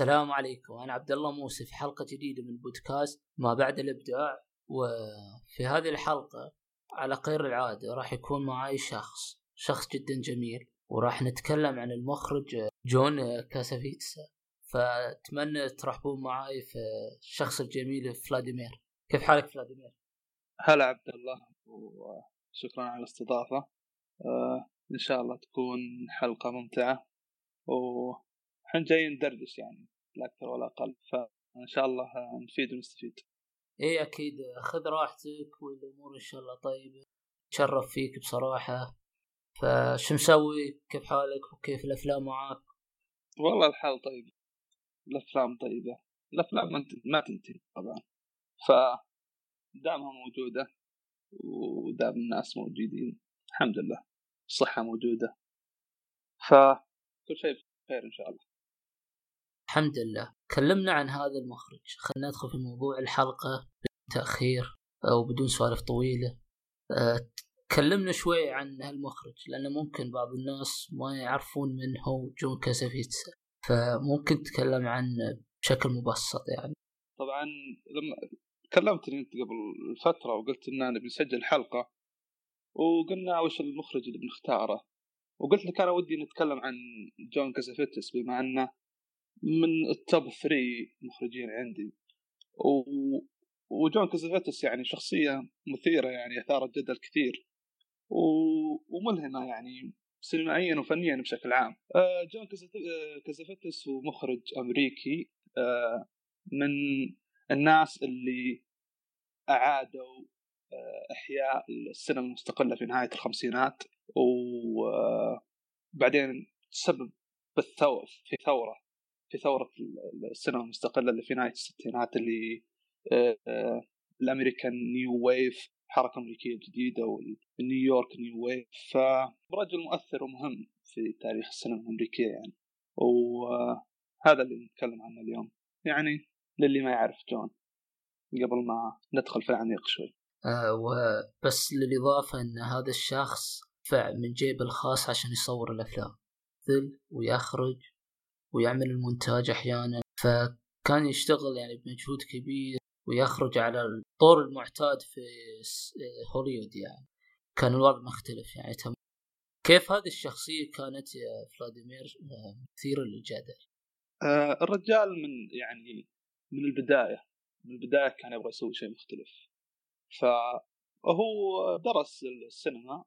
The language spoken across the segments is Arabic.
السلام عليكم. أنا عبد الله موسى في حلقة جديدة من بودكاست ما بعد الإبداع. وفي هذه الحلقة على غير العادة راح يكون معي شخص شخص جدا جميل. وراح نتكلم عن المخرج جون كاسافيتسا. فأتمنى ترحبون معي في الشخص الجميل فلاديمير. كيف حالك فلاديمير؟ هلا عبد الله وشكرا على الاستضافة. آه إن شاء الله تكون حلقة ممتعة. وحن جايين ندردش يعني لا أكثر ولا أقل. فإن شاء الله نفيد ونستفيد. إيه أكيد. خذ راحتك والأمور إن شاء الله طيبة. تشرف فيك بصراحة. فشو مسوي؟ كيف حالك؟ وكيف الأفلام معاك؟ والله الحال طيب. الأفلام طيبة. الأفلام ما تنتهي طبعا. فدامها موجودة ودام الناس موجودين. الحمد لله. الصحه موجودة. فكل شيء بخير إن شاء الله. الحمد لله. كلمنا عن هذا المخرج. خلينا ندخل في موضوع الحلقة بتأخير أو بدون سوالف طويلة. أه كلمنا شوي عن هالمخرج لأن ممكن بعض الناس ما يعرفون من هو جون كاسافيتسا فممكن تتكلم عنه بشكل مبسط يعني. طبعا لما كلمتني أنت قبل فترة وقلت اننا نبي نسجل حلقة وقلنا وش المخرج اللي بنختاره؟ وقلت لك أنا ودي نتكلم عن جون كاسافيتس بما أنه من ال top 3 مخرجين عندي. و... وجون كازافيتس يعني شخصية مثيرة يعني أثارت جدل كثير. و... وملهمة يعني سينمائيا وفنيا بشكل عام. آه جون كازافيتس هو مخرج أمريكي آه من الناس اللي أعادوا آه إحياء السينما المستقلة في نهاية الخمسينات. وبعدين تسبب بالثورة في ثورة في ثورة السينما المستقلة اللي في نهاية الستينات اللي آه، آه، ال American New Wave حركه امريكيه جديده وال New York New Wave. فرجل مؤثر ومهم في تاريخ السينما الأمريكية يعني. وهذا اللي نتكلم عنه اليوم. يعني للي ما يعرف جون قبل ما ندخل في العميق شوي. آه وبس للإضافة أن هذا الشخص دفع من جيبه الخاص عشان يصور الأفلام. مثل ويخرج ويعمل المونتاج أحيانا. فكان يشتغل يعني بمجهود كبير ويخرج على الطور المعتاد في هوليوود يعني. كان الوضع مختلف يعني تم. كيف هذه الشخصية كانت يا فلاديمير؟ مثيرة للجدل؟ آه الرجال من يعني من البداية من البداية كان يبغى يسوي شيء مختلف. فهو درس السينما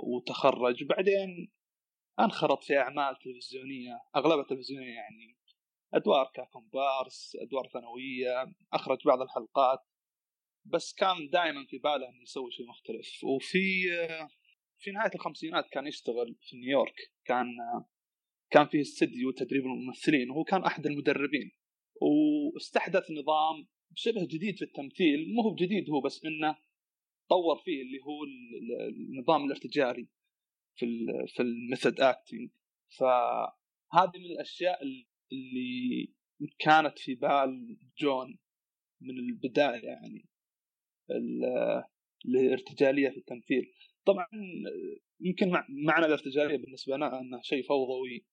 وتخرج. بعدين انخرط في اعمال تلفزيونية اغلبها تلفزيونية يعني ادوار ككومبارس ادوار ثانوية اخرج بعض الحلقات. بس كان دائما في باله إنه يسوي شيء مختلف. وفي في نهاية الخمسينات كان يشتغل في نيويورك. كان كان في استديو تدريب الممثلين. وهو كان أحد المدربين. واستحدث نظام شبه جديد في التمثيل. مو هو جديد هو بس إنه طور فيه اللي هو النظام الارتجالي في في ال method acting. فهذه من الأشياء اللي كانت في بال جون من البداية يعني الارتجاليه في التمثيل. طبعا يمكن معنى الارتجالية بالنسبة لنا إنه شيء فوضوي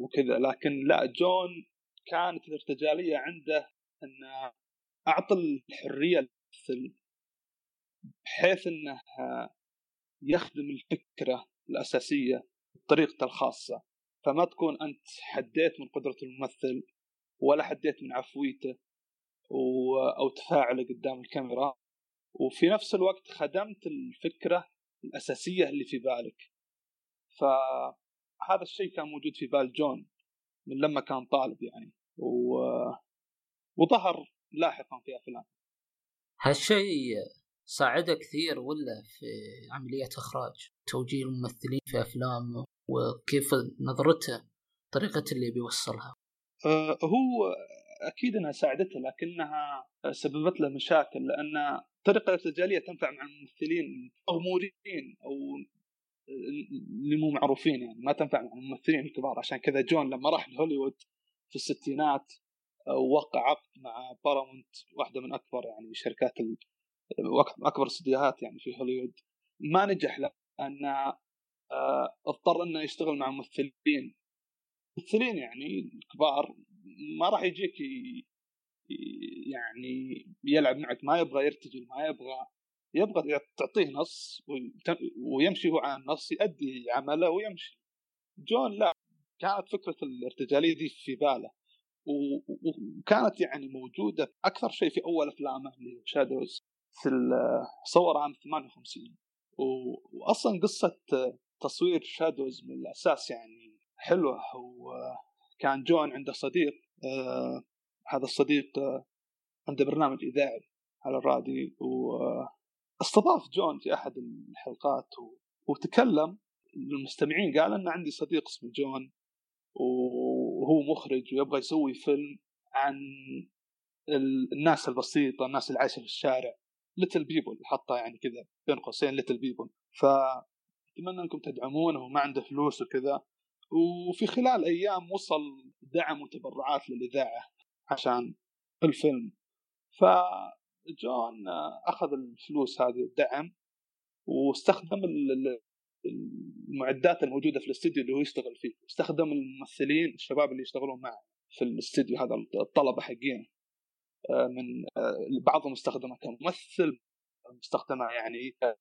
وكذا لكن لا جون كانت الارتجالية عنده انه أعطى الحرية للممثل بحيث إنه يخدم الفكرة الأساسية بطريقته الخاصة. فما تكون أنت حديت من قدرة الممثل ولا حديت من عفويته أو تفاعله قدام الكاميرا. وفي نفس الوقت خدمت الفكرة الأساسية اللي في بالك. فهذا الشيء كان موجود في بال جون من لما كان طالب يعني. و... وظهر لاحقا في أفلام. هالشيء ساعده كثير ولا في عملية إخراج توجيه الممثلين في أفلامه وكيف نظرته طريقة اللي بيوصلها. أه هو أكيد أنها ساعدته لكنها سببت له مشاكل لأن الطريقة الارتجالية تنفع مع الممثلين المغمورين أو اللي مو معروفين يعني ما تنفع مع الممثلين الكبار عشان كذا جون لما راح لهوليوود في الستينات وقع عقد مع بارامونت واحدة من أكبر يعني شركات أكبر استديوهات يعني في هوليوود. ما نجح لأن آه، اضطر إنه يشتغل مع ممثلين. ممثلين يعني كبار ما راح يجيك يعني يلعب معك. ما يبغى يرتجل ما يبغى يبغى تعطيه نص ويمشي هو على النص يؤدي عمله ويمشي. جون لا كانت فكرة الارتجالية دي في باله. وكانت يعني موجودة أكثر شيء في أول أفلامه اللي شادوز في صور عام 58 واصلا قصة تصوير Shadows من الأساس يعني حلوة. وكان جون عنده صديق آه هذا الصديق آه عنده برنامج إذاعي على الراديو. واستضاف جون في أحد الحلقات. وتكلم للمستمعين قال ان عندي صديق اسمه جون. وهو مخرج ويبغى يسوي فيلم عن الناس البسيطة الناس اللي عايشة في الشارع. little people حطها يعني كذا بين قوسين little people فأتمنى أنكم تدعمونه وما عنده فلوس وكذا. وفي خلال أيام وصل دعم وتبرعات للإذاعة عشان الفيلم. فجون أخذ الفلوس هذه الدعم واستخدم المعدات الموجودة في الاستديو اللي هو يشتغل فيه. استخدم الممثلين الشباب اللي يشتغلون معه في الاستديو هذا الطلبة حقين. من آه، بعضهم استخدمه كممثل مستخدمة يعني آه،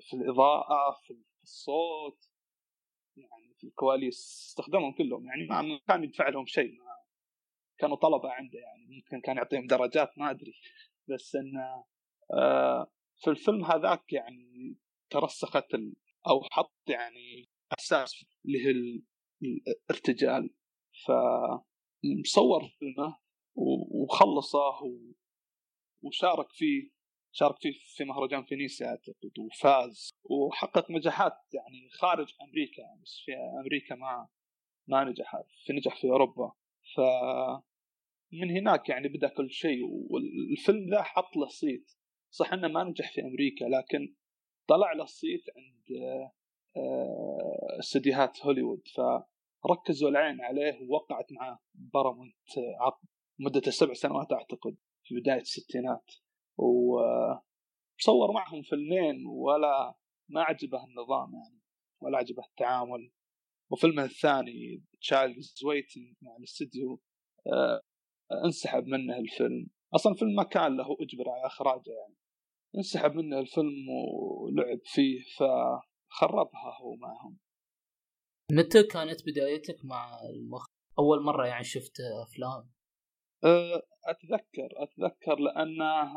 في الإضاءة في الصوت يعني في الكواليس استخدمهم كلهم يعني ما كان يدفع لهم شيء ما كانوا طلبة عنده يعني ممكن كان يعطيهم درجات ما أدري. بس انه في الفيلم هذاك يعني ترسخت أو حط يعني أساس اللي هي الارتجال. فصور فيلمه وخلصه وشارك فيه شارك فيه في مهرجان فينيسيا أعتقد وفاز وحقق نجاحات يعني خارج أمريكا يعني بس في أمريكا ما ما نجح في نجح في أوروبا. ف من هناك يعني بدأ كل شيء والفيلم ذا حط له صيت. صح إنه ما نجح في أمريكا لكن طلع له الصيت عند آه، استديوهات هوليوود. فركزوا العين عليه ووقعت معاه بارامونت مدة سبع سنوات أعتقد في بداية الستينات. وصور معهم فيلمين ولا ما عجبه النظام يعني ولا عجبه التعامل. وفيلمه الثاني Child is Waiting مع الاستديو آه، انسحب منه الفيلم. أصلا الفيلم ما كان له أجبر على إخراجه يعني. انسحب منه الفيلم ولعب فيه فخربها هو معهم متى كانت بدايتك مع المخ؟ أول مرة يعني شفت أفلام؟ أتذكر أتذكر لأنه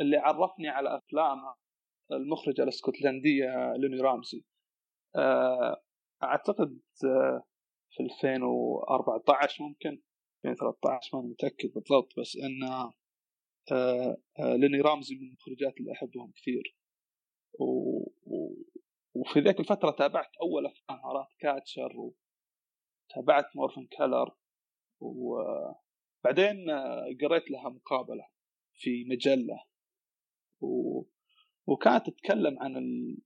اللي عرفني على افلامه المخرجة الإسكتلندية لوني رامسي. أه، أعتقد أه، في 2014 ممكن 2013 ماني متأكد بالضبط بس آه، لين رامزي من المخرجات اللي أحبهم كثير. و... و... وفي ذيك الفترة تابعت أول أفلامها Ratcatcher وتابعت Morvern Callar وبعدين آه، قريت لها مقابلة في مجلة و... وكانت تتكلم عن ال...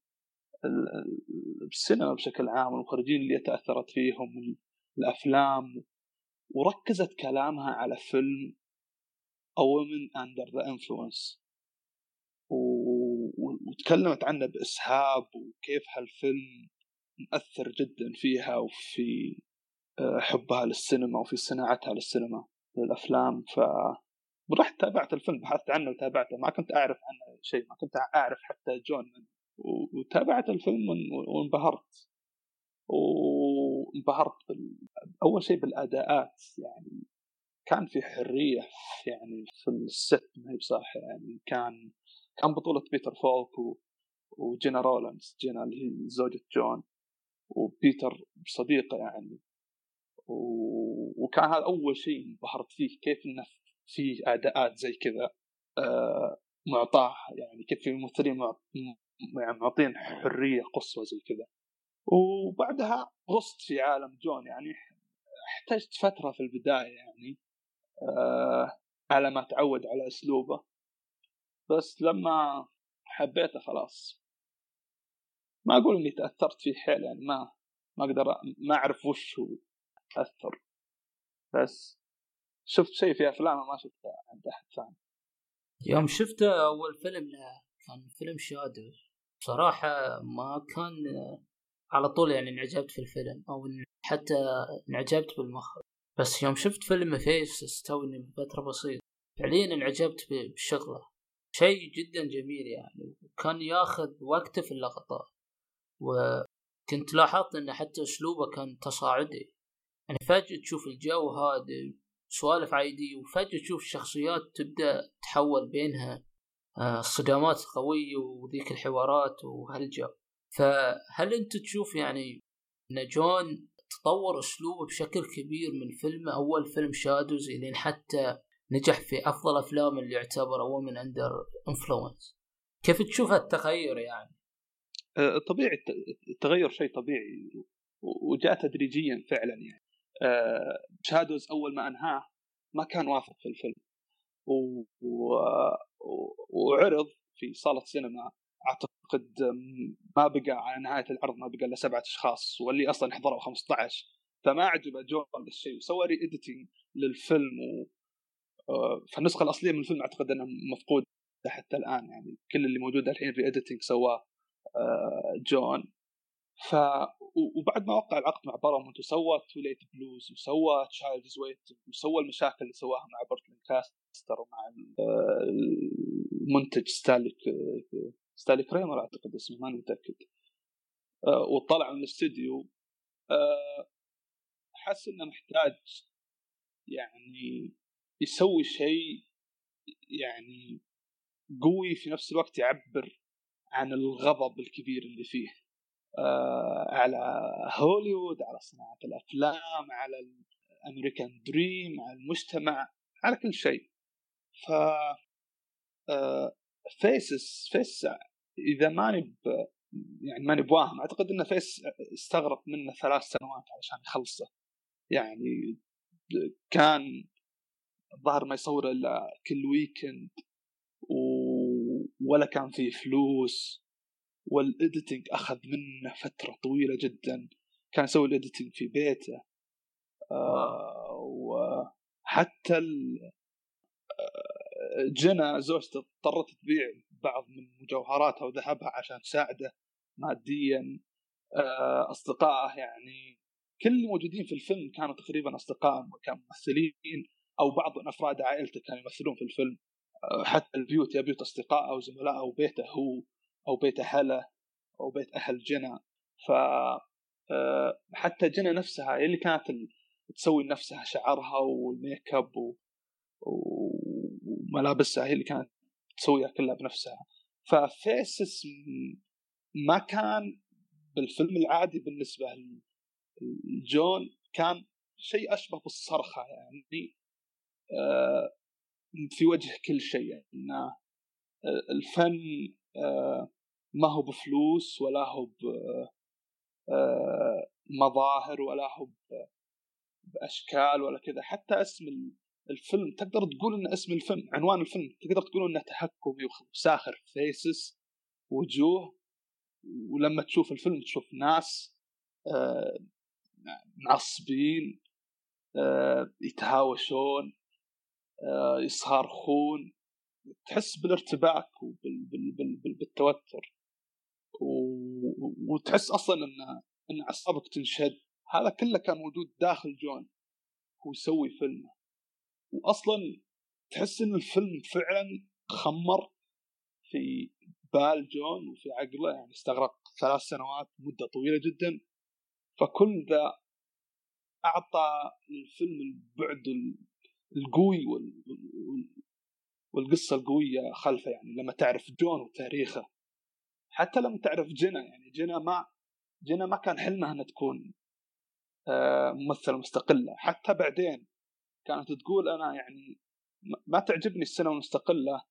السينما بشكل عام والمخرجين اللي تأثرت فيهم الأفلام وركزت كلامها على فيلم A Woman Under the Influence. وتكلمت عنه بإسهاب وكيف هالفيلم مؤثر جدا فيها وفي آه، حبها للسينما وفي صناعتها للسينما. للأفلام ف ورحت تابعت الفيلم بحثت عنه وتابعته ما كنت أعرف عنه شيء ما كنت أعرف حتى جون من وتابعت الفيلم وانبهرت وانبهرت بال... أول شيء بالأداءات يعني كان في حرية يعني في ال set ما هي بصح يعني كان كان بطولة بيتر فولك و... وجينا رولاندز جينا اللي هي زوجة جون وبيتر صديقه يعني. وكان هذا أول شيء انبهرت فيه كيف إنه في أداءات زي كذا آه معطاة يعني كيف في ممثلين. يعني معطين حرية قصوى زي كذا. وبعدها غصت في عالم جون يعني احتجت فترة في البداية يعني آه على ما تعود على أسلوبه. بس لما حبيته خلاص. ما أقول إني تأثرت فيه حيل يعني ما ما أقدر ما أعرف وش هو. اثر بس شفت شيء في افلامه ما شفته عند أحد ثاني. يوم شفته أول فيلم له كان فيلم Shadow. صراحة ما كان على طول يعني انعجبت في الفيلم أو حتى انعجبت بالمخرج. بس يوم شفت فيلم Faces توني من فترة بسيطة فعليا انعجبت بشغله. شيء جدا جميل يعني كان ياخذ وقته في اللقطات. وكنت لاحظت إن حتى أسلوبه كان تصاعدي. يعني فجأة تشوف الجو هادي سوالف عادية وفجأة تشوف الشخصيات تبدأ تحول بينها آه، صدامات قوية وذيك الحوارات وهالجو. فهل أنت تشوف يعني إن جون تطور أسلوبه بشكل كبير من فيلم أول فيلم Shadows إلين حتى نجح في أفضل أفلام اللي يعتبر A Woman Under Influence؟ كيف تشوف التغير يعني؟ آه، طبيعي التغير شيء طبيعي وجاء تدريجيا فعلا يعني. Shadows أول ما أنهاه ما كان وافق في الفيلم. و... و... وعرض في صالة سينما. أعتقد ما بقى على نهاية العرض ما بقى إلا سبعة أشخاص واللي أصلا حضروا 15 فما عجبه جون الشيء. وسوى re-editing للفيلم و... فالنسخة الأصلية من الفيلم أعتقد إنها مفقودة حتى الآن. يعني كل اللي موجود الحين re-editing سواه آه، جون. ف وبعد ما وقع العقد مع بارامونت وسوى Too Late Blues وسوى Child is Wait وسوى المشاكل اللي سواها مع برت لانكستر ومع المنتج ستانلي ستانلي كريمر أعتقد اسمه ماني متأكد. آه، وطلع من الاستديو. آه، حس إنه محتاج يعني يسوي شيء يعني قوي في نفس الوقت يعبر عن الغضب الكبير اللي فيه. آه، على هوليوود على صناعة الأفلام على ال American dream على المجتمع على كل شيء. ف Faces Faces إذا ماني يعني ماني بواهم أعتقد إن Faces استغرق منه ثلاث سنوات علشان يخلصه. يعني كان الظاهر ما يصور إلا كل weekend و... ولا كان فيه فلوس. وال editing أخذ منه فترة طويلة جدا. كان يسوي ال editing في بيته. آه وحتى. آه، جينا زوجته اضطرت تبيع بعض من مجوهراتها وذهبها عشان تساعده ماديا. آه، أصدقائه يعني كل اللي موجودين في الفيلم كانوا تقريبا أصدقاء وكانوا ممثلين أو بعض من أفراد عائلته كانوا يمثلون في الفيلم. آه، حتى البيوت يا بيوت أصدقائه وزملائه وبيته هو. أو بيت أهله أو بيت أهل جنى. ف آه، حتى جنى نفسها اللي كانت تسوي لنفسها شعرها والميك أب وملابسها هي اللي كانت تسويها كلها بنفسها. ففيسس ما كان بالفيلم العادي بالنسبة لجون كان شيء أشبه بالصرخة يعني. آه، في وجه كل شيء يعني. الفن آه، ما هو بفلوس ولا هو بمظاهر ولا هو بأشكال ولا كذا. حتى اسم الفيلم تقدر تقول إن اسم الفيلم عنوان الفيلم تقدر تقول إنه تهكمي وساخر فيسس وجوه. ولما تشوف الفيلم تشوف ناس آه معصبين آه يتهاوشون آه يصارخون تحس بالارتباك وبالتوتر وتحس أصلا ان إن أعصابك تنشد. هذا كله كان موجود داخل جون هو يسوي فيلمه. واصلا تحس إن الفيلم فعلا خمر في بال جون وفي عقله يعني استغرق ثلاث سنوات مدة طويلة جدا. فكل ذا أعطى الفيلم البعد القوي والقصة القوية خلفه يعني لما تعرف جون وتاريخه. حتى لما تعرف جنى يعني جنى ما جنى ما كان حلمها إنها تكون آه، ممثلة مستقلة. حتى بعدين كانت تقول أنا يعني ما تعجبني السينما المستقلة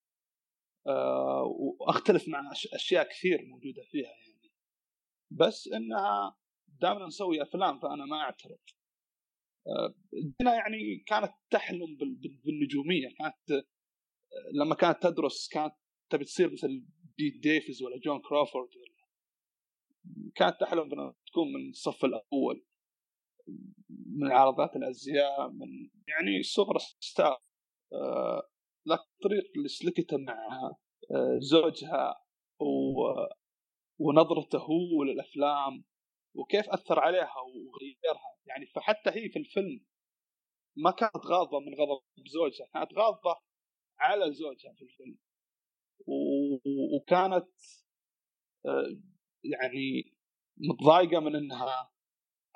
آه، وأختلف مع أشياء كثير موجودة فيها يعني. بس إنها دائما نسوي أفلام فأنا ما أعترض. آه، جنى يعني كانت تحلم بالنجومية. كانت لما كانت تدرس كانت تبي تصير مثل بيتي ديفيز ولا جون كروفورد كانت تحلم انها تكون من الصف الأول. من عارضات الأزياء من يعني سوبر ستار آه لكن الطريق اللي سلكته مع آه زوجها و... ونظرته هو للأفلام وكيف أثر عليها وغيرها. يعني فحتى هي في الفيلم ما كانت غاضبه من غضب زوجها كانت غاضبه على زوجها في الفيلم. وكانت آه، يعني متضايقة من إنها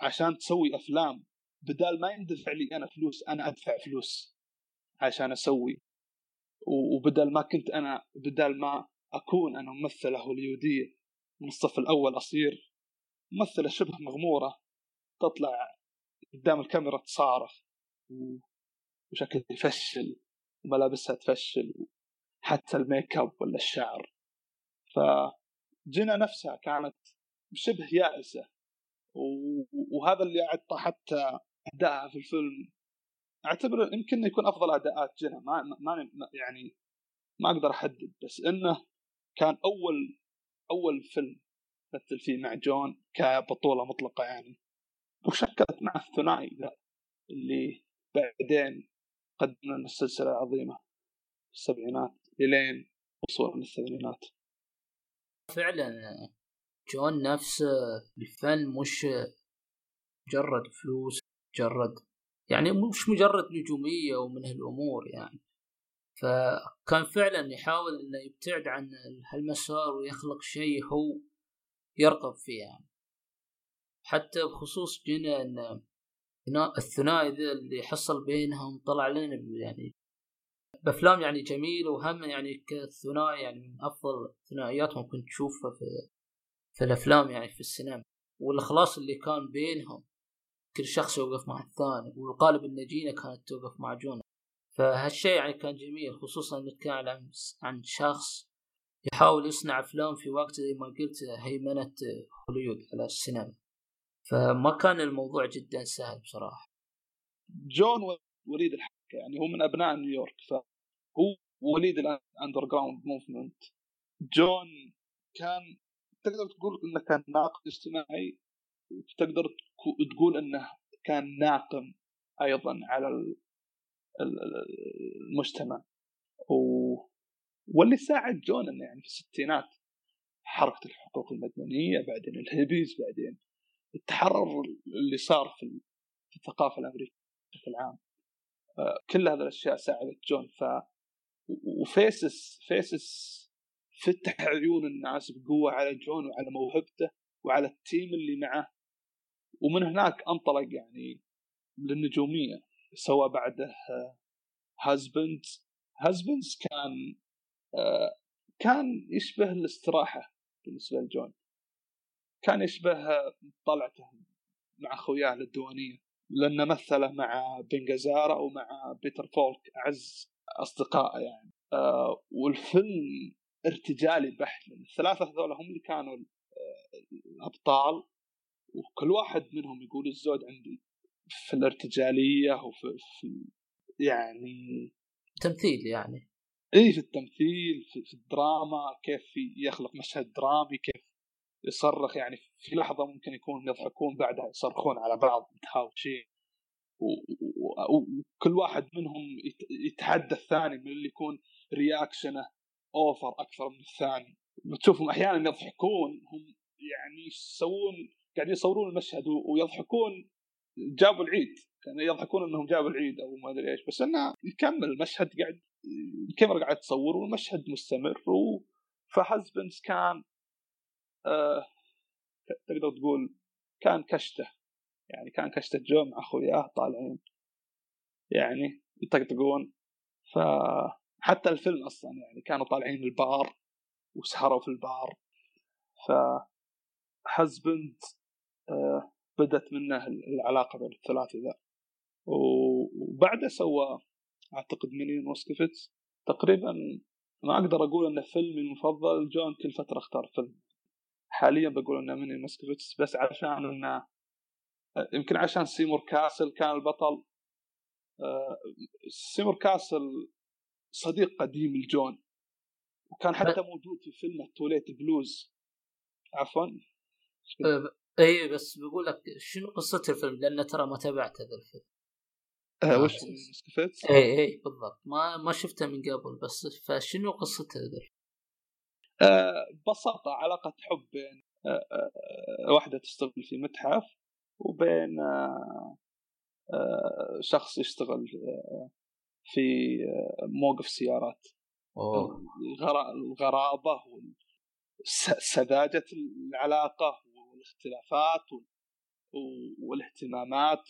عشان تسوي أفلام. بدال ما يندفع لي أنا فلوس أنا أدفع فلوس عشان أسوي. وبدل ما كنت أنا بدل ما أكون أنا ممثله هوليوديه من الصف الأول أصير ممثلة شبه مغمورة تطلع قدام الكاميرا تصارخ وشكلها يفشل وملابسها تفشل حتى الميك اب ولا الشعر. فجنا نفسها كانت شبه يائسة. وهذا اللي اعطى حتى أدائها في الفيلم. أعتبر يمكن يكون أفضل أداءات جنى ما, ما يعني ما أقدر أحدد. بس إنه كان أول أول فيلم مثل فيه مع جون كبطولة مطلقة يعني. وشكلت مع الثنائي ذا اللي بعدين قدم لنا السلسله العظيمه السبعينات. الين وصولنا الثمانينات فعلا جون نفسه الفن مش مجرد فلوس مجرد يعني مش مجرد نجومية ومن هالأمور يعني. فكان فعلا يحاول إنه يبتعد عن هالمسار ويخلق شيء هو يرغب فيه يعني. حتى بخصوص جينا إن الثنائي ذا اللي حصل بينهم طلع لنا يعني بأفلام يعني جميلة وهم يعني كثنائي يعني من أفضل الثنائيات ممكن تشوفها في في الأفلام يعني في السينما. والأخلاص اللي كان بينهم كل شخص يوقف مع الثاني والغالب ان جينا كانت توقف مع جونا فهالشيء يعني كان جميل خصوصا كان عن عن شخص يحاول يصنع أفلام في وقت زي ما قلت هيمنة هوليود على السينما. فما كان الموضوع جدا سهل بصراحة. جون وليد الحركه يعني هو من أبناء نيويورك فهو وليد ال underground movement جون كان تقدر تقول إنه كان ناقد اجتماعي تقدر تقول إنه كان ناقم أيضا على المجتمع. و... واللي ساعد جون إنه يعني في الستينات حركة الحقوق المدنية بعدين الهيبيز بعدين التحرر اللي صار في الثقافة الأمريكية بشكل عام. آه، كل هذه الأشياء ساعدت جون. ف و Faces Faces فتح عيون الناس بقوة على جون وعلى موهبته وعلى ال team اللي معه. ومن هناك انطلق يعني للنجومية سوى بعده Husband Husbands كان كان يشبه الاستراحة بالنسبة لجون. كان يشبه طلعته مع خوياه للديوانية. لأنه مثله مع بن جازارا ومع بيتر فولك أعز أصدقائه يعني. آه والفيلم ارتجالي بحت الثلاثة هذول هم اللي كانوا آه، الأبطال وكل واحد منهم يقول الزود عندي في الارتجالية وفي في يعني تمثيل يعني. إي في التمثيل في, في الدراما كيف يخلق مشهد درامي كيف يصرخ يعني في لحظة ممكن يكون يضحكون بعدها يصرخون على بعض متهاوشين. وكل واحد منهم يتحدى الثاني من اللي يكون رياكشنه اوفر أكثر من الثاني. بتشوفهم أحيانا يضحكون هم يعني يسوون قاعدين يصورون المشهد ويضحكون جابوا العيد. كانوا يضحكون إنهم جابوا العيد أو ما أدري إيش بس إنه يكمل المشهد قاعد الكاميرا قاعد تصور والمشهد مستمر و... فهزبنز كان آه تقدر تقول كان كشته. يعني كان كشته جو مع أخوياه طالعين. يعني يطقطقون. فحتى الفيلم أصلا يعني كانوا طالعين البار وسهروا في البار. ف Husband آه بدت منه العلاقة بين الثلاثي ذا وبعده سوى أعتقد ميني موسكيفيتس تقريبا ما أقدر أقول انه فيلمي المفضل جون كل فترة اختار فيلم. حاليا بقول إنه ميني موسكيفيتس بس عشان إنه يمكن عشان سيمور كاسل كان البطل. آه، سيمور كاسل صديق قديم لجون. وكان حتى موجود في فيلم Too Late Blues. عفوا. اي بس بقول لك شنو قصة الفيلم؟ لأن ترى ما تابعت هذا الفيلم. آه وش استفدت؟ اي اي بالضبط. ما ما شفته من قبل بس فشنو قصة هذا آه ببساطة علاقة حب بين آه آه واحدة تشتغل في متحف وبين شخص يشتغل في موقف سيارات. أوه. الغرابة سذاجة العلاقة والاختلافات والاهتمامات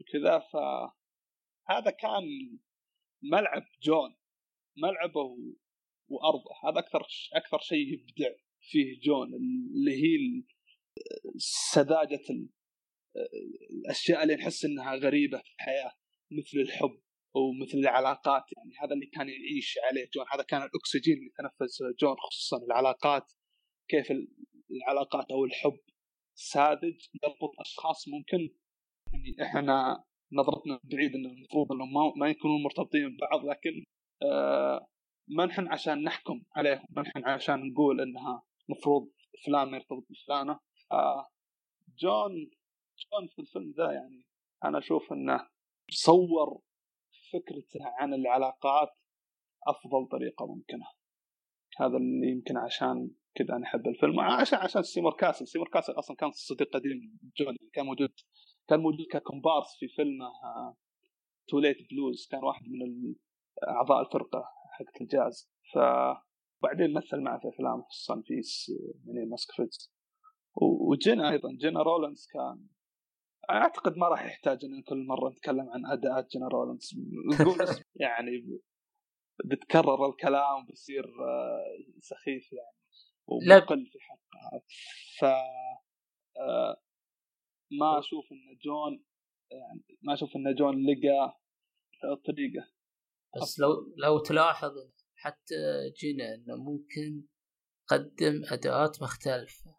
وكذا. فهذا كان ملعب جون ملعبه وأرضه. هذا أكثر أكثر شيء يبدع فيه جون اللي هي سذاجة الأشياء اللي نحس إنها غريبة في الحياة مثل الحب ومثل العلاقات. يعني هذا اللي كان يعيش عليه جون هذا كان الأكسجين اللي تنفس جون خصوصا العلاقات. كيف العلاقات أو الحب ساذج يربط أشخاص ممكن. يعني إحنا نظرتنا بعيد إن المفروض إنهم ما يكونون مرتبطين ببعض لكن آه ما نحن عشان نحكم عليهم ما نحن عشان نقول إنها مفروض فلان ما يرتبط بفلانة. آه جون جون في الفيلم ذا يعني؟ أنا أشوف إنه صور فكرته عن العلاقات أفضل طريقة ممكنة. هذا اللي يمكن عشان كذا أنا أحب الفيلم. عشان عشان سيمور كاسل. سيمور كاسل أصلا كان صديق قديم جون كان موجود كان موجود ككومبارس في فيلمه Too Late Blues كان واحد من اعضاء الفرقة حقت الجاز. فبعدين مثل معه في أفلام خصوصا في ميني موسكيفيتس أيضا. جينا رولنز كان أعتقد ما راح يحتاج إن كل مرة نتكلم عن اداءات نقول يعني بتكرر الكلام بيصير آه، سخيف يعني ومقل في حقها. ف آه، ما أشوف إن جون يعني ما أشوف إن جون لقى طريقة. بس لو لو تلاحظ حتى جينا إنه ممكن قدم اداءات مختلفة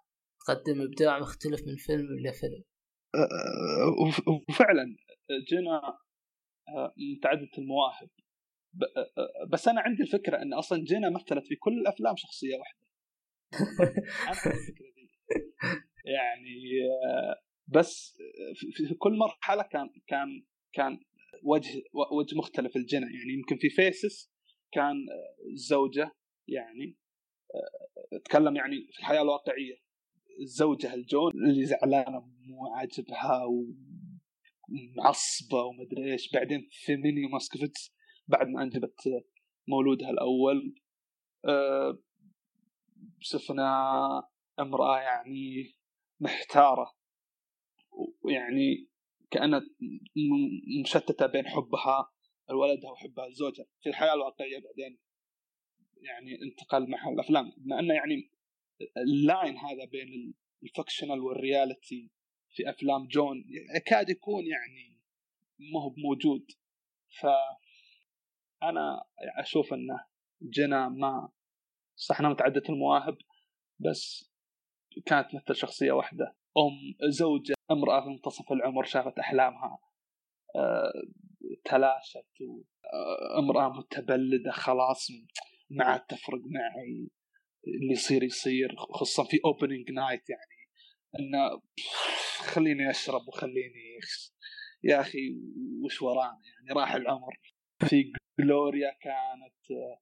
قدم إبداع مختلف من فيلم لفيلم وفعلا جينا متعدده المواهب. بس أنا عندي الفكرة إن أصلا جينا مثلت في كل الأفلام شخصية واحدة. يعني بس في كل مرحلة كان كان كان وجه وجه مختلف الجنى يعني يمكن في فيسس كان الزوجه يعني تكلم يعني في الحياة الواقعية. الزوجه الجون اللي زعلانة مو عاجبها ومعصبة ومدري إيش. بعدين في Minnie Moskowitz بعد ما انجبت مولودها الأول. شفنا امرأة يعني محتارة. ويعني كأنها مشتتة بين حبها لولدها وحبها لزوجها في الحياة الواقعية بعدين يعني انتقل معها الأفلام. بما إنه يعني ال line هذا بين ال fictional وال reality في أفلام جون يكاد يكون يعني ما هو موجود ف أنا أشوف إنه جينا ما صح انها متعدده المواهب بس كانت مثل شخصية واحدة. أم زوجة امرأة في منتصف العمر شافت أحلامها أه تلاشت آه، امرأة متبلدة خلاص ما عاد تفرق معي. اللي يصير يصير خصوصا في Opening Night يعني. انه خليني أشرب وخليني يا أخي وش ورانا؟ يعني راح العمر. في جلوريا كانت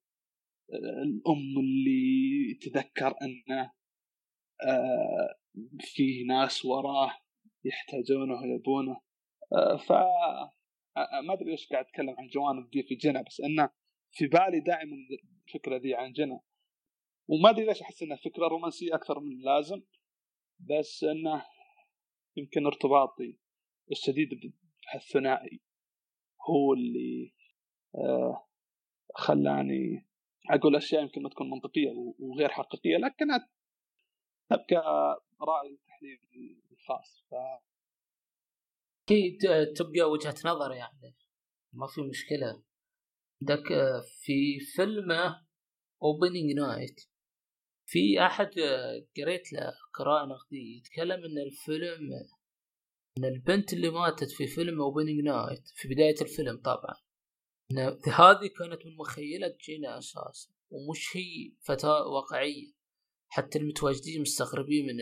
الأم اللي تذكر انه في ناس وراه يحتاجونه ويبونه. ف ما أدري ليش قاعد أتكلم عن جوانب دي في جنى بس انه في بالي دائما الفكرة دي عن جنى وما أدري ليش أحس إنها فكرة رومانسية أكثر من اللازم بس إنه يمكن ارتباطي الشديد بالثنائي هو اللي آه خلاني أقول أشياء يمكن ما تكون منطقية وغير حقيقية لكنها تبقى رأي التحليل الخاص ف أكيد تبقى وجهة نظر يعني ما في مشكلة. عندك في فيلم Opening Night في أحد قريت له قراءة نقدية يتكلم إن الفيلم إن البنت اللي ماتت في فيلم Opening Night في بداية الفيلم طبعا إن هذه كانت من مخيلة جينا أساسا ومش هي فتاة واقعية حتى المتواجدين مستغربين من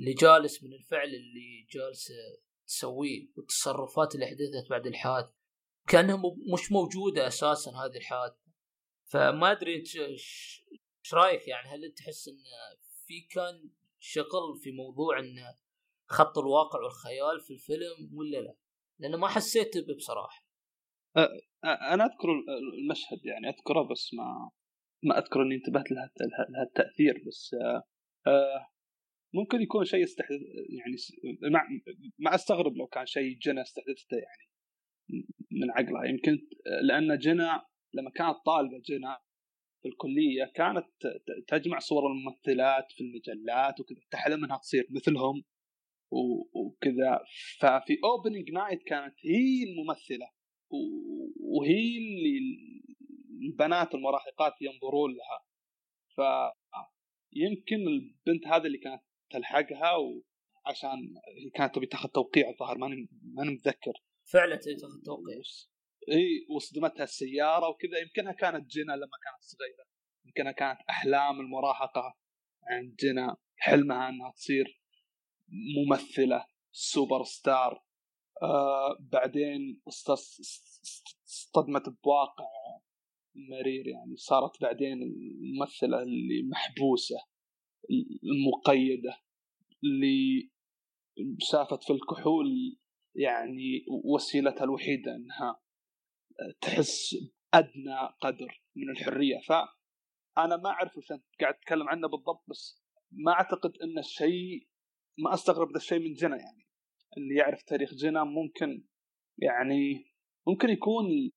اللي جالس من الفعل اللي جالس تسويه والتصرفات اللي حدثت بعد الحادث كأنها مش موجودة أساسا هذه الحادثة. فما أدري إيش رأيك يعني؟ هل تحس إن في كان شغل في موضوع إن خط الواقع والخيال في الفيلم ولا لا؟ لأنه ما حسيت به بصراحة. أنا أذكر المشهد يعني أذكره بس ما ما أذكر إني انتبهت لها التأثير بس ممكن يكون شيء استحدث يعني ما, ما أستغرب لو كان شيء جينا استحدثته يعني من عقلها. يمكن لأن جينا لما كانت طالبة جينا في الكلية كانت تجمع صور الممثلات في المجلات وكذا تحلم انها تصير مثلهم وكذا. ففي Opening Night كانت هي الممثلة وهي اللي البنات المراهقات ينظرون لها. ف يمكن البنت هذه اللي كانت تلحقها وعشان هي كانت تبي تاخذ توقيع الظاهر ماني ماني متذكر. فعلا تبي تاخذ توقيع. اي وصدمتها السيارة وكذا. يمكنها كانت جنى لما كانت صغيرة. يمكنها كانت أحلام المراهقة عند جنى حلمها أنها تصير ممثلة سوبر ستار. آه بعدين اصطدمت بواقع مرير يعني. صارت بعدين الممثلة اللي محبوسة المقيدة اللي شافت في الكحول يعني وسيلتها الوحيدة إنها تحس ادنى قدر من الحرية. فانا ما أعرف وش انت قاعد تتكلم عنه بالضبط بس ما أعتقد إن الشيء ما أستغرب ذا الشيء من جنى يعني. اللي يعرف تاريخ جنى ممكن يعني ممكن يكون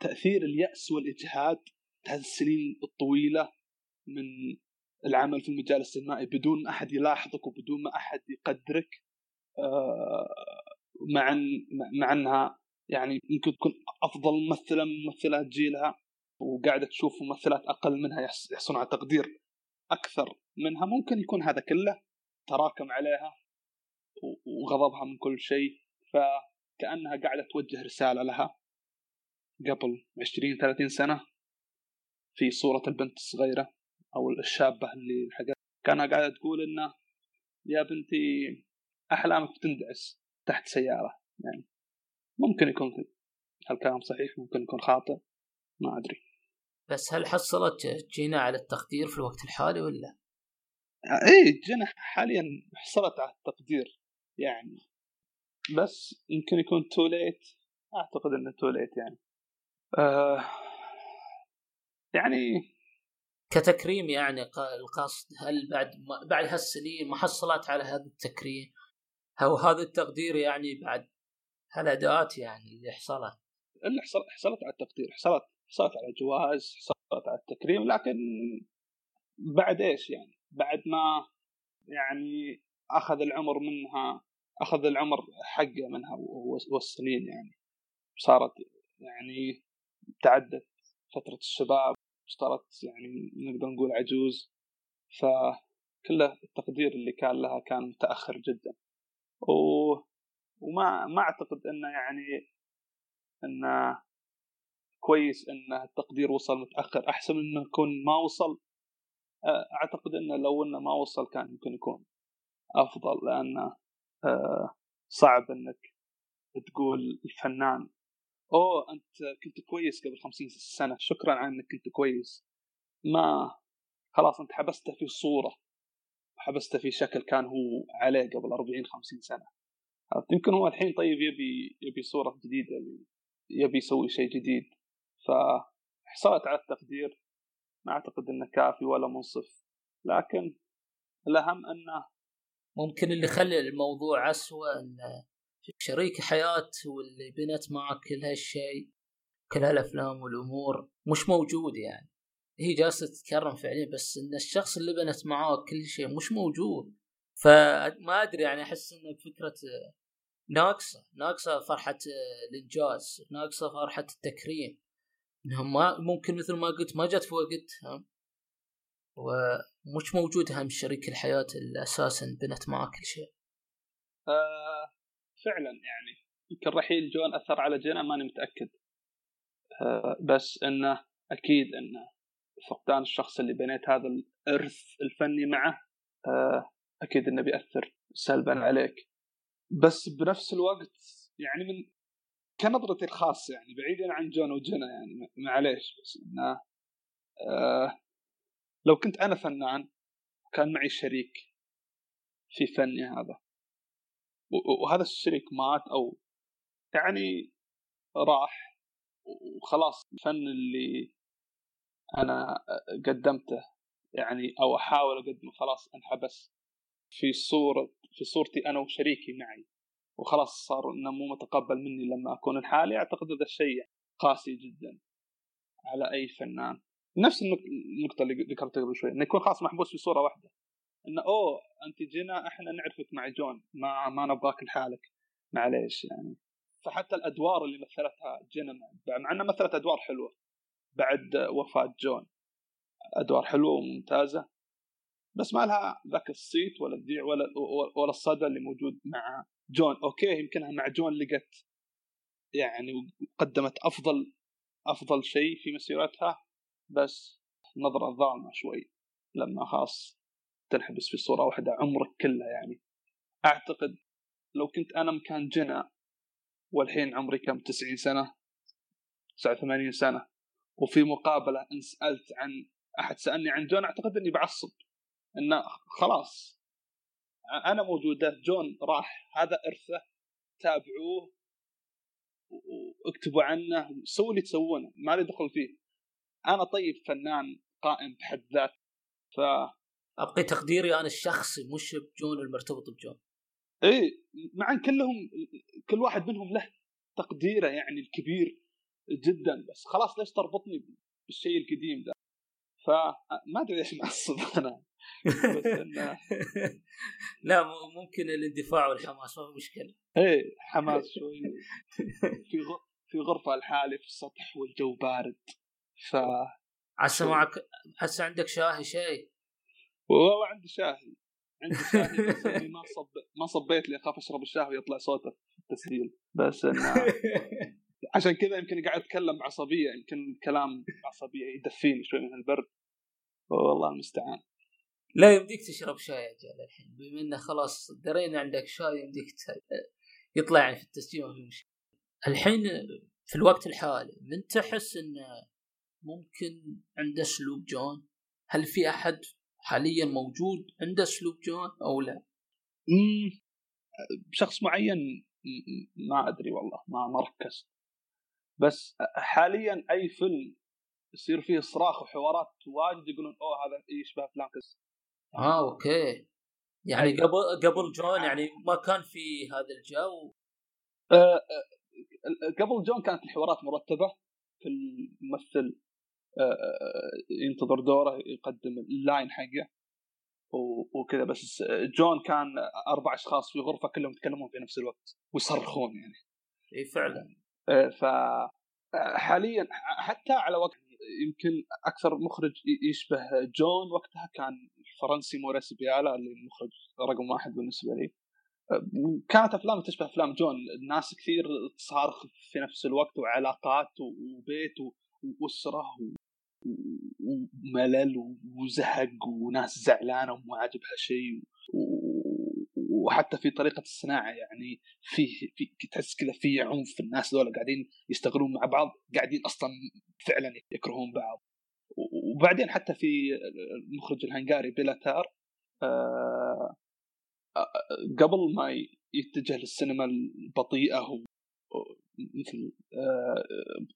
تأثير اليأس والإجهاد هذه السنين الطويلة من العمل في المجال السينمائي بدون ما أحد يلاحظك وبدون ما أحد يقدرك. آه، مع مع إنها يعني يمكن تكون أفضل ممثلة من ممثلات جيلها وقاعدة تشوف ممثلات أقل منها يحصلون على تقدير أكثر منها. ممكن يكون هذا كله تراكم عليها وغضبها من كل شيء فكأنها قاعدة توجه رسالة لها. قبل 20 30 سنة في صورة البنت الصغيرة أو الشابة اللي حقت. كانها قاعدة تقول إنه يا بنتي أحلامك بتندعس تحت سيارة يعني ممكن يكون الكلام صحيح؟ ممكن يكون خاطئ؟ ما أدري. بس هل حصلت جينا على التقدير في الوقت الحالي ولا؟ إيه جينا حاليا حصلت على التقدير يعني. بس يمكن يكون too late أعتقد إنه too late يعني. آه يعني كتكريم يعني القصد هل بعد ما بعد هالسنين ما حصلت على هذا التكريم؟ أو هذا التقدير يعني بعد هالاداءات يعني اللي حصلت؟ اللي حصل حصلت على التقدير حصلت حصلت على جواز حصلت على التكريم لكن بعد إيش يعني؟ بعد ما يعني أخذ العمر منها أخذ العمر حقه منها والسنين يعني. صارت يعني تعدت فترة الشباب اشترت يعني نقدر نقول عجوز. فكله التقدير اللي كان لها كان متأخر جدا. و... وما ما أعتقد إنه يعني إنه كويس إن التقدير وصل متأخر أحسن من إنه يكون ما وصل. أعتقد إنه لو إنه ما وصل كان يمكن يكون أفضل لأنه صعب إنك تقول الفنان أوه أنت كنت كويس قبل خمسين سنة شكرا على إنك كنت كويس. ما خلاص أنت حبسته في صورة حبسته في شكل كان هو عليه قبل 40 50 سنة. يمكن هو الحين طيب يبي يبي صورة جديدة يبي يسوي شيء جديد. فحصلت على التقدير ما أعتقد إنه كافي ولا منصف. لكن الأهم إنه ممكن اللي خلى الموضوع اسوء انه شريك حياة واللي بنت معك كل هالشيء كل هالأفلام والأمور مش موجود يعني. هي جالسة تتكرم فعليا بس إن الشخص اللي بنت معاه كل شيء مش موجود. فما أدري يعني أحس انه فكرة ناقصة ناقصة فرحة الانجاز ناقصة فرحة التكريم. إنهم ما ممكن مثل ما قلت ما جت في وقتها ومش موجود هم شريك الحياة اللي أساسا بنت معاه كل شيء. آه فعلا يعني. يمكن رحيل جون أثر على جينا ماني متأكد. آه بس إنه أكيد إنه فقدان الشخص اللي بنيت هذا الإرث الفني معه آه أكيد إنه بيأثر سلبا عليك. بس بنفس الوقت يعني من كنظرتي الخاصة يعني بعيدا عن جون وجنا يعني معليش بس إنه آه لو كنت أنا فنان وكان معي شريك في فني هذا. وهذا الشريك مات أو يعني راح وخلاص الفن اللي أنا قدمته يعني أو أحاول أقدمه خلاص انحبس في صورة في صورتي أنا وشريكي معي. وخلاص صار إنه مو متقبل مني لما أكون لحالي. أعتقد هذا الشيء قاسي جدا على أي فنان. نفس النقطة اللي ذكرتها قبل شوي إنه يكون خلاص محبوس في صورة واحدة. إنه أوه أنت جينا إحنا نعرفك مع جون. ما ما نبغاك لحالك. معليش يعني. فحتى الأدوار اللي مثلتها جينا مع إنها مثلت أدوار حلوة. بعد وفاة جون. أدوار حلوة وممتازة. بس ما لها ذاك الصيت ولا الذيع ولا ولا الصدى اللي موجود مع جون. okay يمكنها مع جون لقت يعني قدمت أفضل أفضل شيء في مسيرتها بس نظرة ظالمة شوي لما خلاص تنحبس في صورة واحدة عمرك كله يعني. أعتقد لو كنت أنا مكان جنى والحين عمري كم؟ 90 سنة؟ 89 سنة. وفي مقابلة إن سألت عن أحد سألني عن جون أعتقد إني بعصب. إنه خلاص. أنا موجودة جون راح هذا إرثه تابعوه واكتبوا عنه سووا اللي تسوونه ما لي دخل فيه. أنا طيب فنان قائم بحد ذاته ف أبقي تقديري أنا الشخصي مش بجون المرتبط بجون. إيه مع ان كلهم كل واحد منهم له تقديره يعني الكبير جدا بس خلاص ليش تربطني بالشيء القديم ده؟ فما أدري ليش معصب أنا. لا ممكن الاندفاع والحماس ما في مشكلة. إيه حماس شوي. في. في غرفة لحالي في السطح والجو بارد ف عسى معك هسه عندك شاهي شيء؟ والله عندي شاهي عندي شاهي بس ما صب ما صبيت لي أخاف أشرب الشاهي ويطلع صوته في التسجيل. بس انه عشان كذا يمكن قاعد أتكلم بعصبية يمكن الكلام بعصبية يدفيني شوي من البرد. والله المستعان. لا يمديك تشرب شاي يا رجال الحين بما إنه خلاص درينا عندك شاي يمديك يطلع يعني في التسجيل ما في مشكله الحين في الوقت الحالي من تحس انه ممكن عنده أسلوب جون؟ هل في أحد حاليا موجود عنده أسلوب جون أو لا؟ شخص معين ما أدري والله ما ما ركزت بس حاليا أي فيلم يصير فيه صراخ وحوارات واجد يقولون أوه هذا يشبه كذا آه okay. يعني أيوة. قبل قبل جون يعني ما كان في هذا الجو؟ آه, آه، قبل جون كانت الحوارات مرتبة في الممثل آه, آه، ينتظر دوره يقدم ال line حقه وكذا. بس جون كان أربع أشخاص في غرفة كلهم يتكلمون في نفس الوقت ويصرخون يعني. إي فعلا. آه، ف حاليا حتى على وقت يمكن أكثر مخرج يشبه جون وقتها كان الفرنسي موريس بيالا اللي المخرج رقم واحد بالنسبة لي. كانت أفلام تشبه أفلام جون. الناس كثير تصارخ في نفس الوقت وعلاقات وبيت وأسرة وملل وزهق وناس زعلانة وما عاجبها شيء وحتى في طريقة الصناعة يعني في في تحس كذا في عنف. الناس ذولا قاعدين يشتغلون مع بعض قاعدين أصلا فعلا يكرهون بعض. وبعدين حتى في المخرج الهنغاري بيلاتار آه، قبل ما يتجه للسينما البطيئة مثل آه،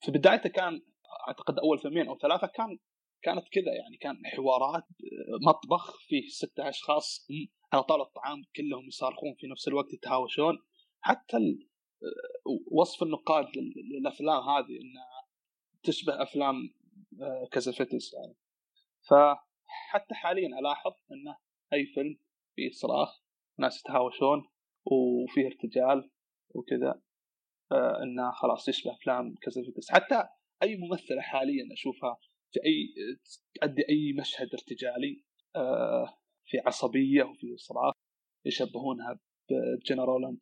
في بدايته كان أعتقد أول فيلمين أو ثلاثة كان كانت كذا يعني كان حوارات مطبخ فيه ستة أشخاص على طاولة الطعام كلهم يصارخون في نفس الوقت يتهاوشون. حتى وصف النقاد للأفلام هذه إنها تشبه أفلام آه، كازافتس يعني. فحتى حاليا ألاحظ إنه أي فيلم فيه صراخ ناس يتهاوشون وفيه ارتجال وكذا آه، إنه خلاص يشبه أفلام كازافتس حتى أي ممثلة حاليا أشوفها في أي تؤدي أي مشهد ارتجالي آه، في عصبية وفي صراخ يشبهونها بجينا رولاند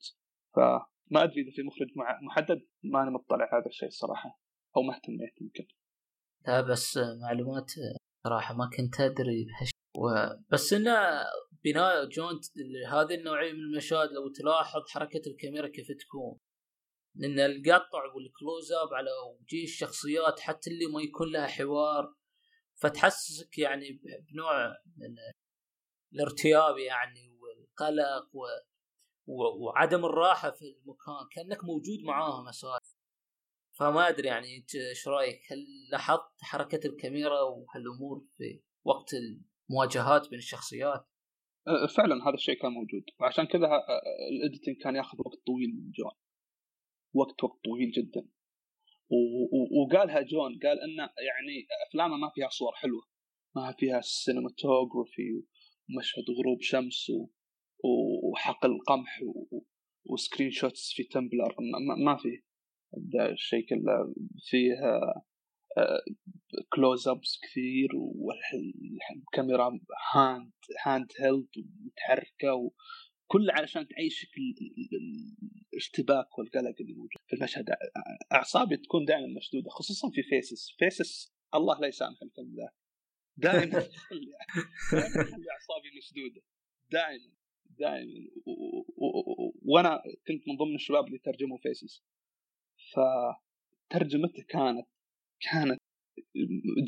فما أدري إذا في مخرج محدد ما أنا مطلع هذا الشيء الصراحة أو ما اهتميت يمكن. لا بس معلومات صراحة ما كنت أدري بهالشيء و... بس إنه بناء جون هذه النوعية من المشاهد لو تلاحظ حركة الكاميرا كيف تكون. لأن القطع وال close up على وجه الشخصيات حتى اللي ما يكون لها حوار فتحسسك يعني بنوع من الارتياب يعني والقلق و وعدم الراحة في المكان كأنك موجود معاهم أساسا. فما أدري يعني إنت إيش رأيك؟ هل لاحظت حركة الكاميرا وهالأمور في وقت المواجهات بين الشخصيات؟ أه، فعلا هذا الشيء كان موجود. وعشان كذا ال editing كان ياخذ وقت طويل من جون. وقت وقت طويل جدا. وقالها جون قال ان يعني أفلامه ما فيها صور حلوة. ما فيها cinematography ومشهد غروب شمس وحقل قمح و screenshots في Tumblr ما في الشيء كله فيه close ups كثير والكاميرا hand handheld ومتحركة كله علشان تعيشك الاشتباك والقلق اللي موجود في المشهد. أعصابي تكون دائما مشدودة خصوصا في Faces. Faces الله لا يسامح الفيلم ذا دائما أعصابي مشدودة. دائما دائما. وأنا كنت من ضمن الشباب اللي ترجموا Faces. فترجمته كانت كانت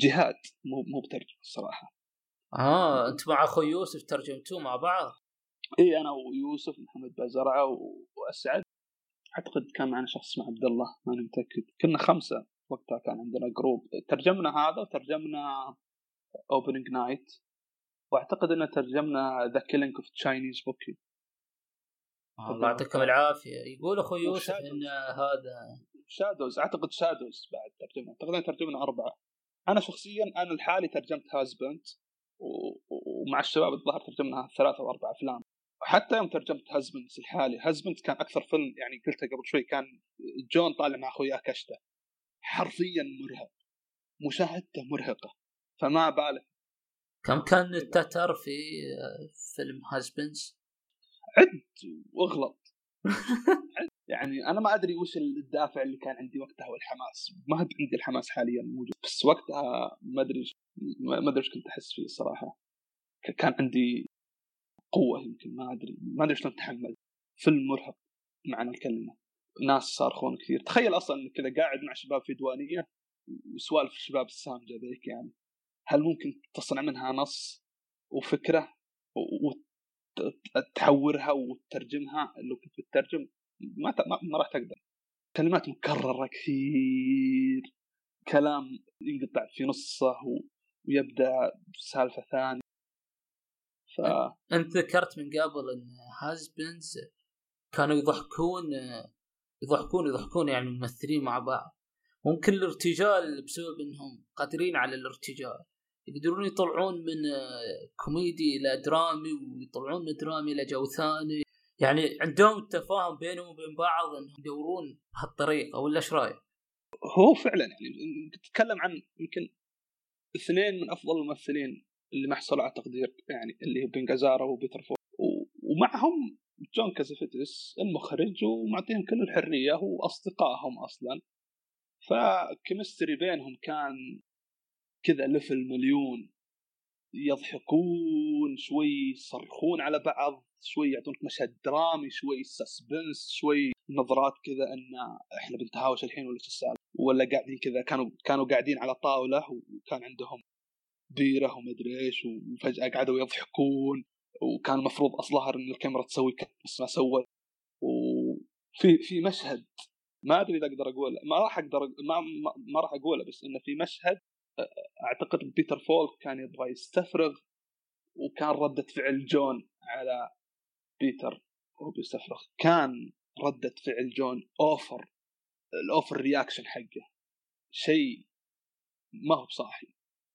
جهاد مو مو بترجمة الصراحة. آه أنت مع أخوي يوسف ترجمتوه مع بعض؟ إي أنا ويوسف محمد بازرعه وأسعد. أعتقد كان معنا شخص اسمه عبد الله ماني متأكد. كنا خمسة وقتها كان عندنا group ترجمنا هذا وترجمنا Opening Night وأعتقد ان ترجمنا The Killing of Chinese Bookie الله يعطيكم العافية. يقول أخوي يوسف إن هذا Shadows أعتقد Shadows بعد ترجمه أعتقد ترجمنا أربعة. أنا شخصيا أنا لحالي ترجمت Husbands ومع الشباب الظاهر ترجمنا ثلاثة أو أربع أفلام. حتى يوم ترجمت Husbands لحالي Husbands كان أكثر فيلم يعني قلتها قبل شوي كان جون طالع مع اخوياه كشته حرفيا مرهق. مشاهدته مرهقة. فما بالك. كم كان التتر في فيلم Husbands؟ عد واغلط. يعني أنا ما أدري وش الدافع اللي كان عندي وقتها والحماس. ما عندي الحماس حاليا موجود. بس وقتها ما أدري ما أدري إيش كنت أحس فيه الصراحة. كان عندي قوة يمكن ما أدري. ما أدري شلون اتحمل فيلم مرهق معنى الكلمة. ناس صارخون كثير. تخيل أصلا إنك كذا قاعد مع شباب في ديوانيه وسوالف الشباب السامجة ذيك يعني. هل ممكن تصنع منها نص وفكرة وتحورها وتترجمها؟ لو كنت بتترجم ما ما, راح تقدر. كلمات مكررة كثير. كلام ينقطع في نصه ويبدأ بسالفة ثانية. ف أنت ذكرت من قبل إن هازبنز كانوا يضحكون يضحكون يضحكون يعني الممثلين مع بعض. ممكن الارتجال بسبب إنهم قادرين على الارتجال. يقدرون يطلعون من كوميدي إلى درامي ويطلعون من درامي إلى جو ثاني يعني عندهم التفاهم بينهم وبين بعض إنهم يدورون بهالطريقه ولا إيش رأيك؟ هو فعلا يعني تتكلم عن يمكن اثنين من أفضل الممثلين اللي ما حصلوا على تقدير يعني اللي هو بن جازارا وبيتر فولك ومعهم جون كازافتس المخرج ومعطيهم كل الحرية وأصدقائهم أصلا ف chemistry بينهم كان كذا level مليون يضحكون شوي يصرخون على بعض شوي يعطونك مشهد درامي شوي suspense شوي نظرات كذا إن إحنا بنتهاوش الحين ولا إيش السالفة؟ ولا قاعدين كذا كانوا كانوا قاعدين على طاولة وكان عندهم بيرة ومدري إيش وفجأة قعدوا يضحكون وكان المفروض الظاهر إن الكاميرا تسوي بس ما سوت. وفي في مشهد ما أدري إذا أقدر أقول ما راح أقدر ما, ما, ما راح أقوله بس إنه في مشهد أعتقد بيتر فولك كان يبغى يستفرغ وكان ردة فعل جون على بيتر وهو بيستفرغ. كان ردة فعل جون over ال over reaction حقه. شيء ما هو بصاحي.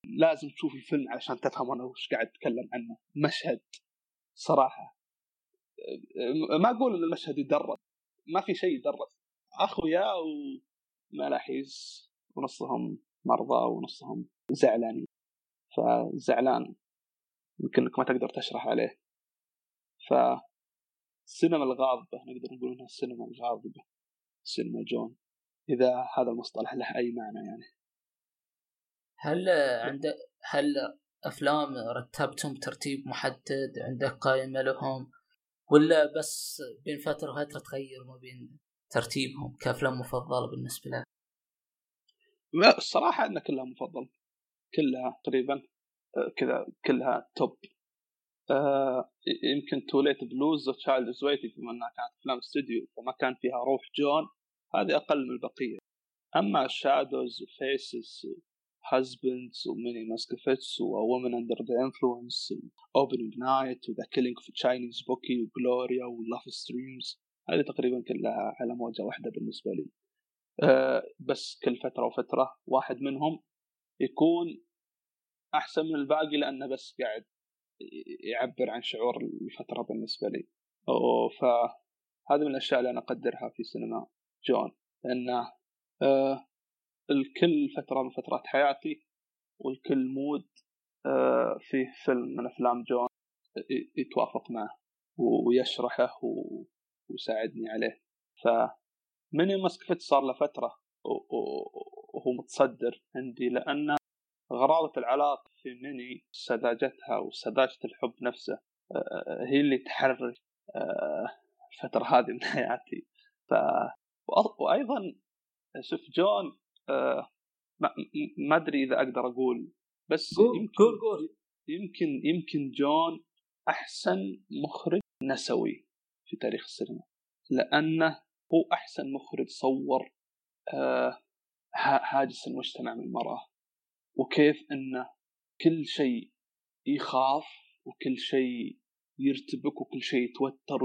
لازم تشوف الفيلم علشان تفهم أنا وش قاعد أتكلم عنه. مشهد صراحة. ما أقول إن المشهد يدرس ما في شيء يدرس. أخويا وملاحيس ونصهم مرضى ونصهم زعلانين. فزعلان. يمكن انك ما تقدر تشرح عليه. ف السينما الغاضبة نقدر نقول إنها السينما الغاضبة سينما جون. إذا هذا المصطلح له أي معنى يعني؟ هل عندك هل أفلام رتبتهم ترتيب محدد؟ عندك قائمة لهم؟ ولا بس بين فترة وفترة تغير ما بين ترتيبهم كأفلام مفضلة بالنسبة لك؟ لا الصراحة أن كلها مفضل كلها تقريبا آه، كذا كلها top. آه يمكن Too Late Blues و Child Is Waiting بما إنها كانت أفلام استوديو وما كان فيها روح جون هذه أقل من البقية. أما شادوز وفيسز هازبندز وميني ماسكفتس وومن اندر ذا انفلونس اوبننج نايت وذا كيلينج في تشاينيز بوكي وجلوريا ولاف ستريمز هذه تقريبا كلها على موجة واحدة بالنسبة لي. بس كل فترة وفترة واحد منهم يكون أحسن من الباقي لأنه بس قاعد يعبر عن شعور الفترة بالنسبة لي. فهذه من الأشياء اللي أنا أقدرها في سينما جون لأنه أه لكل فترة من فترات حياتي ولكل mood أه فيه فيلم من أفلام جون يتوافق معه ويشرحه ويساعدني عليه. ف Minnie Moskowitz صار له فترة وهو متصدر عندي لأن غرابه العلاقة في ميني سذاجتها وسذاجة الحب نفسه هي اللي تحرك الفترة هذه من حياتي. ف وأيضا شوف جون ما أدري إذا أقدر أقول بس يمكن يمكن يمكن جون أحسن مخرج نسوي في تاريخ السينما لأنه هو أحسن مخرج صور آه هاجس المجتمع من المراه وكيف إنه كل شيء يخاف وكل شيء يرتبك وكل شيء يتوتر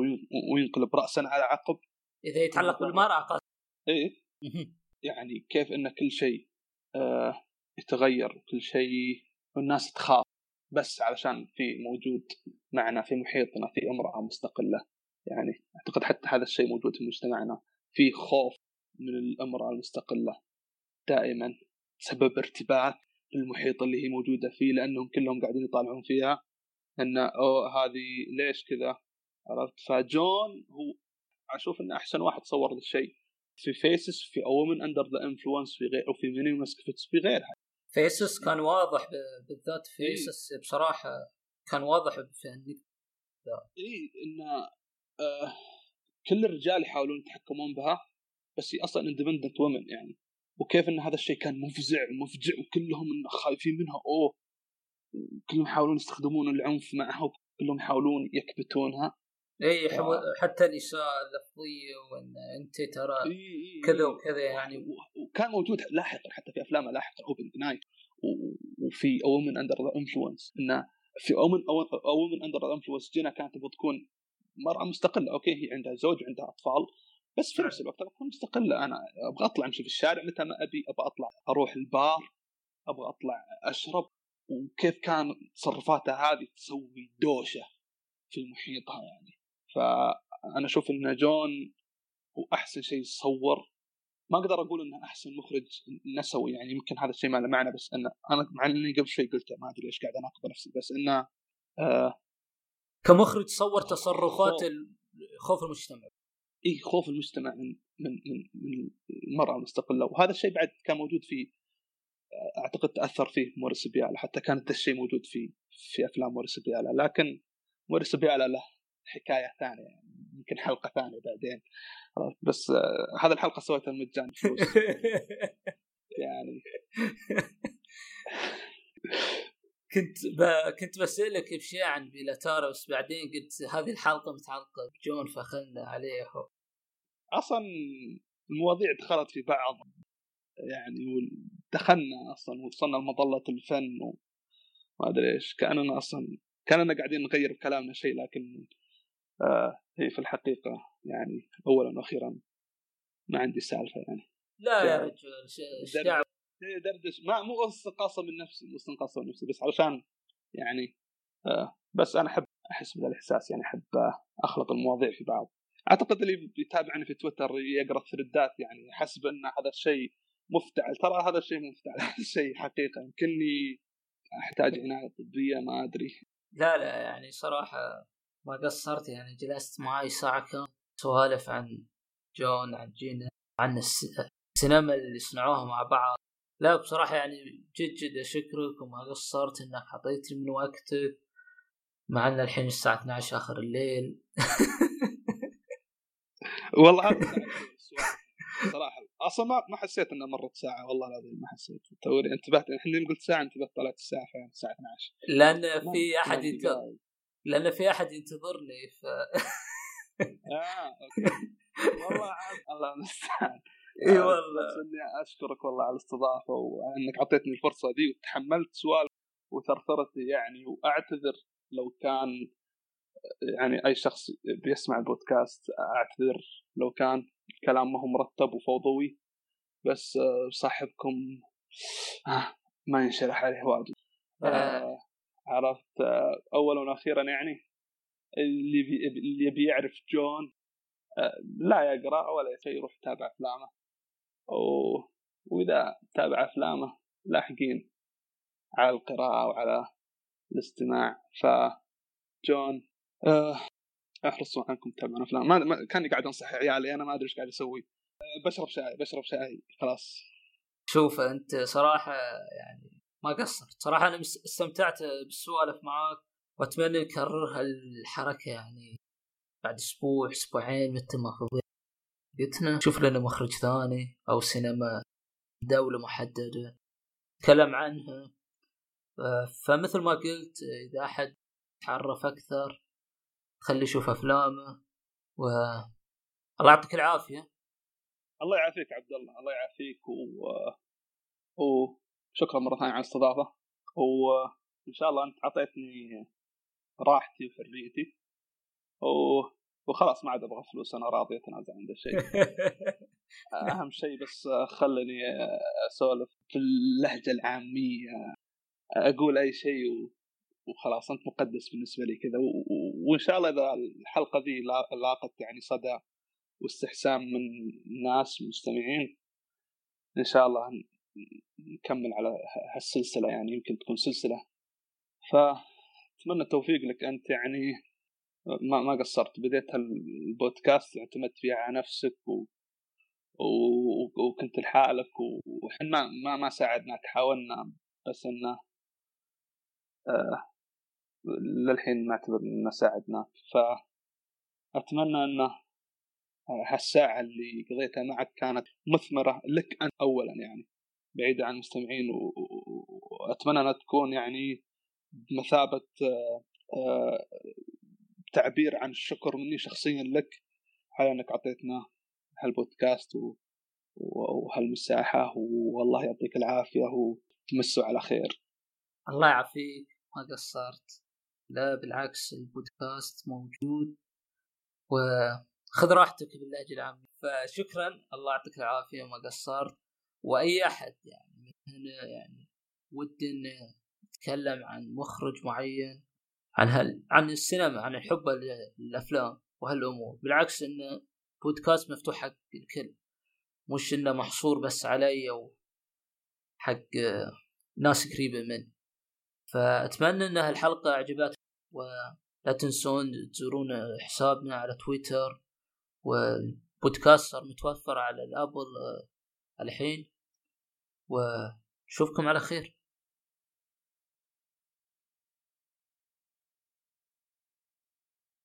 وينقلب راسا على عقب. إذا يتعلق بالمرأة قصد إيه. يعني كيف إن كل شيء آه يتغير وكل شيء والناس تخاف بس علشان في موجود معنا في محيطنا في امرأة مستقلة. يعني أعتقد حتى هذا الشيء موجود في مجتمعنا. في خوف من الامراه المستقلة دائما سبب ارتباك المحيط اللي هي موجودة فيه لأنهم كلهم قاعدين يطالعون فيها. أن أوه هذه ليش كذا؟ عرفت؟ فجون هو أشوف انه أحسن واحد صور ذا الشيء. في Faces في A Woman Under the Influence في غير وفي Minnie Moskowitz في غيرها. Faces كان واضح بالذات Faces إيه؟ بصراحة كان واضح في اي انه آه كل الرجال يحاولون يتحكمون بها بس هي أصلا independent woman يعني. وكيف إن هذا الشيء كان مفزع ومفجع وكلهم خايفين منها أوه. كلهم يحاولون يستخدمون العنف معها وكلهم يحاولون يكبتونها. اي. حتى الإساءة اللفظية وإن أنت ترى كذا وكذا يعني. وكان موجود لاحقا حتى في أفلامه لاحقا Opening Night وفي A Woman Under the Influence انه في A Woman A Woman Under the Influence جينا كانت تبغى تكون مرأة مستقلة. okay هي عندها زوج وعندها أطفال بس في نفس الوقت أبغى مستقلة. أنا أبغى أطلع أمشي في الشارع متى ما أبي أبغى أطلع أروح البار أبغى أطلع أشرب. وكيف كان تصرفاتها هذه؟ تسوي دوشة في محيطها يعني. فأنا أشوف إن جون هو أحسن شيء صور ما أقدر أقول إنه أحسن مخرج نسوي يعني يمكن هذا الشيء ما له معنى بس إنه أنا مع إني قبل شوي قلته ما أدري ليش قاعد اناقض نفسي بس إنه آه كمخرج صور تصرفات خوف المجتمع. إي خوف المجتمع من من من من المرأة المستقلة. وهذا الشيء بعد كان موجود في أعتقد تأثر فيه موريس بيالا. حتى كان هذا الشيء موجود في في أفلام موريس بيالا. لكن موريس بيالا له حكاية ثانية يعني يمكن حلقة ثانية بعدين. بس آه هذه الحلقة سويتها مجان يعني. كنت ب... كنت بسألك بشيء عن بيلاتارا بس بعدين قلت هذه الحلقة متعلقة بجون فخلنا عليه. أصلا المواضيع دخلت في بعض يعني دخلنا أصلا وصلنا لمظلة الفن وما أدري إيش كأننا أصلا كأننا قاعدين نغير بكلامنا شيء لكن آه هي في الحقيقة يعني اولا وأخيرا ما عندي سالفة يعني. لا يا رجل دعوة؟ دردش ما مو استنقاصه من نفسي مو استنقاصه من نفسي بس علشان يعني آه بس أنا احب أحس بهذا الاحساس يعني أحب أخلط المواضيع في بعض. أعتقد اللي بيتابعني في تويتر يقرأ الثريدات يعني حسب ان هذا الشيء مفتعل. ترى هذا الشيء مفتعل هذا الشيء حقيقة. يمكنني أحتاج عنايه طبيه ما أدري. لا لا يعني صراحة ما قصرت يعني جلست معاي ساعة كامله سوالف عن جون عن جينا عن السينما اللي صنعوها مع بعض. لا بصراحة يعني جد جد أشكرك وما قصرت إنك حطيت لي من وقتك مع إن الحين الساعة 12 آخر الليل. والله صراحة أصلا ما حسيت إنها مرت ساعة والله العظيم ما حسيت. توني انتبهت الحين قلت ساعة انتبهت طلعت الساعة فعلا الساعة 12 لأن في أحد لأن في أحد ينتظرني ف آه okay. والله عاد الله المستعان إي آه، والله. إني أشكرك والله على الاستضافة وأنك أعطيتني الفرصة دي وتحملت سوالفي وثرثرتي يعني وأعتذر لو كان يعني أي شخص بيسمع البودكاست أعتذر لو كان الكلام ما هو مرتب وفوضوي بس آه، صاحبكم آه، ما ينشرح عليه واجد. آه، عرفت اولا وأخيرا يعني اللي بي اللي يبي يعرف جون لا يقرأ ولا شيء يروح يتابع أفلامه. وإذا تابع أفلامه لاحقين على القراءة وعلى الاستماع. فجون آه، أحرصوا عنكم تتابعون أفلام. ما... ما كاني قاعد أنصح عيالي أنا ما أدري إيش قاعد أسوي. بشرب شاي بشرب شاي خلاص. شوف أنت صراحة يعني ما قصرت. صراحة أنا استمتعت بالسوالف معاك وأتمنى نكرر هالحركه يعني بعد أسبوع أسبوعين متى ما فضيت قلتنا نشوف لنا مخرج ثاني أو سينما دولة محددة. نتكلم عنها. آه، فمثل ما قلت إذا أحد تعرف أكثر خلي يشوف أفلامه. و الله يعطيك العافية. الله يعافيك عبد الله الله يعافيك. و... وشكرا مرة ثانية على الاستضافة. وان شاء الله أنت أعطيتني راحتي وحريتي و... وخلاص ما عاد أبغى فلوس أنا راضي اتنازل عن ذا الشيء أهم شيء بس خلني أسولف في اللهجة العامية. أقول أي شيء و... وخلاص أنت مقدس بالنسبة لي كذا. وإن شاء الله إذا الحلقة ذي لا- لاقت يعني صدى واستحسان من ناس مستمعين إن شاء الله نكمل على هالسلسلة يعني يمكن تكون سلسلة. فأتمنى التوفيق لك أنت يعني. ما ما قصرت. بديت البودكاست اعتمدت فيه على نفسك و... و... وكنت لحالك وحنا ما ما, ما ساعدناك حاولنا بس انه آه للحين نعتبر إنه ساعدناك فأتمنى انه هالساعة اللي قضيتها معك كانت مثمرة لك أنت أولا يعني بعيدة عن المستمعين وأتمنى أنها تكون يعني بمثابة آه، آه، تعبير عن الشكر مني شخصيا لك على أنك أعطيتنا هالبودكاست و- و- وهالمساحة والله يعطيك العافية وتمسوا على خير. الله يعافيك. ما قصرت. لا بالعكس البودكاست موجود. وخذ راحتك باللهجة العامية فشكرا. الله يعطيك العافية ما قصرت. وأي أحد يعني من هنا يعني ودي إنه يتكلم عن مخرج معين عن هل عن السينما عن الحب للأفلام وهالأمور. بالعكس إنه بودكاست مفتوح حق الكل. مش إنه محصور بس علي أو حق ناس قريبة مني فأتمنى إن هالحلقة عجبتكم ولا تنسون تزورون حسابنا على تويتر. والبودكاست صار متوفر على الأبل آه، الحين. وشوفكم على خير.